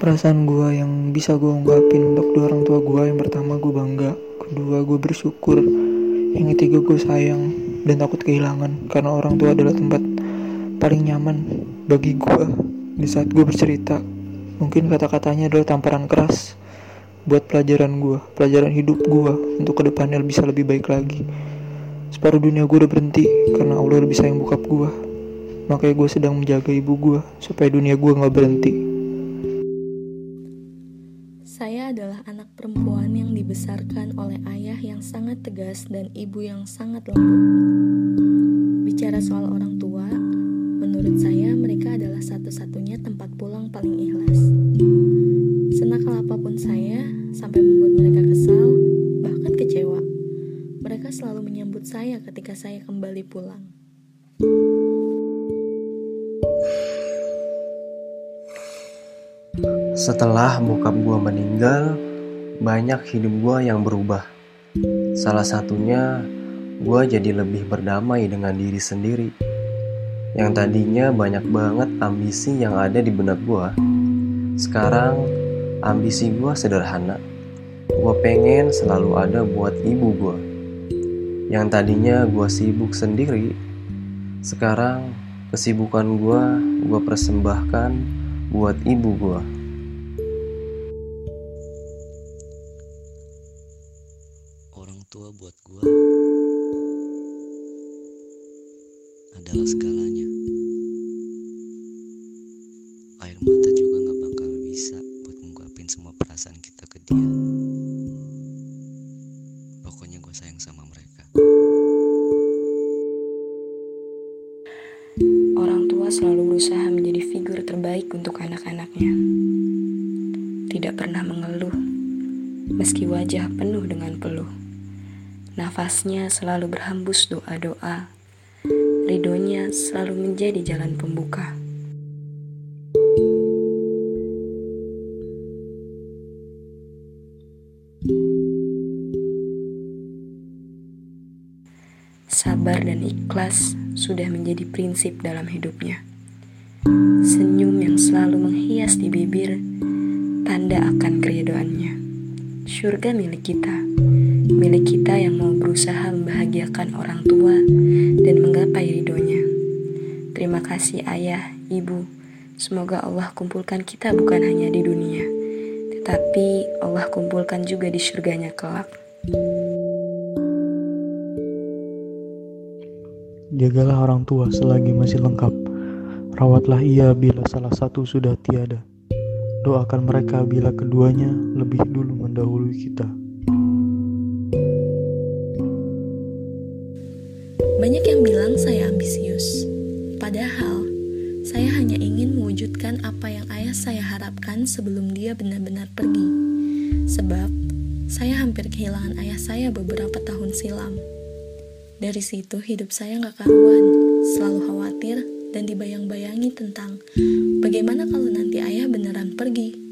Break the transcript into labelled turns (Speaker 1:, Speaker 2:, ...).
Speaker 1: perasaan gue yang bisa gue ungkapin untuk dua orang tua gue yang pertama gue bangga. Kedua gue bersyukur. Yang ketiga gue sayang dan takut kehilangan. Karena orang tua adalah tempat paling nyaman bagi gue di saat gue bercerita. Mungkin kata-katanya adalah tamparan keras buat pelajaran gue pelajaran hidup gue untuk ke depannya bisa lebih baik lagi. Separuh dunia gue udah berhenti karena Allah lebih sayang bokap gue makanya gue sedang menjaga ibu gue supaya dunia gue gak berhenti
Speaker 2: Adalah anak perempuan yang dibesarkan oleh ayah yang sangat tegas dan ibu yang sangat lembut. Bicara soal orang tua, menurut saya mereka adalah satu-satunya tempat pulang paling ikhlas. Senakal apa pun saya, sampai membuat mereka kesal, bahkan kecewa. Mereka selalu menyambut saya ketika saya kembali pulang.
Speaker 3: Setelah bokap gue meninggal, banyak hidup gue yang berubah. Salah satunya, gue jadi lebih berdamai dengan diri sendiri. Yang tadinya banyak banget ambisi yang ada di benak gue. Sekarang, ambisi gue sederhana. Gue pengen selalu ada buat ibu gue. Yang tadinya gue sibuk sendiri, sekarang kesibukan gue, gue persembahkan buat ibu gue.
Speaker 4: Gue adalah segalanya. Air mata juga gak bakal bisa buat ngungkapin semua perasaan kita ke dia. Pokoknya gue sayang sama mereka.
Speaker 2: Orang tua selalu berusaha menjadi figur terbaik untuk anak-anaknya. Tidak pernah mengeluh, meski wajah penuh dengan peluh. Nafasnya selalu berhembus doa-doa. Ridhonya selalu menjadi jalan pembuka. Sabar dan ikhlas sudah menjadi prinsip dalam hidupnya. Senyum yang selalu menghias di bibir, tanda akan keridoannya. Surga milik kita, milik kita yang mau berusaha membahagiakan orang tua dan menggapai ridhonya. Terima kasih ayah, ibu. Semoga Allah kumpulkan kita bukan hanya di dunia, tetapi Allah kumpulkan juga di surganya kelak.
Speaker 1: Jagalah orang tua selagi masih lengkap. Rawatlah ia bila salah satu sudah tiada. Doakan mereka bila keduanya lebih dulu mendahului kita.
Speaker 2: Banyak yang bilang saya ambisius, padahal saya hanya ingin mewujudkan apa yang ayah saya harapkan sebelum dia benar-benar pergi. Sebab saya hampir kehilangan ayah saya beberapa tahun silam. Dari situ hidup saya gak karuan, selalu khawatir dan dibayang-bayangi tentang bagaimana kalau nanti ayah beneran pergi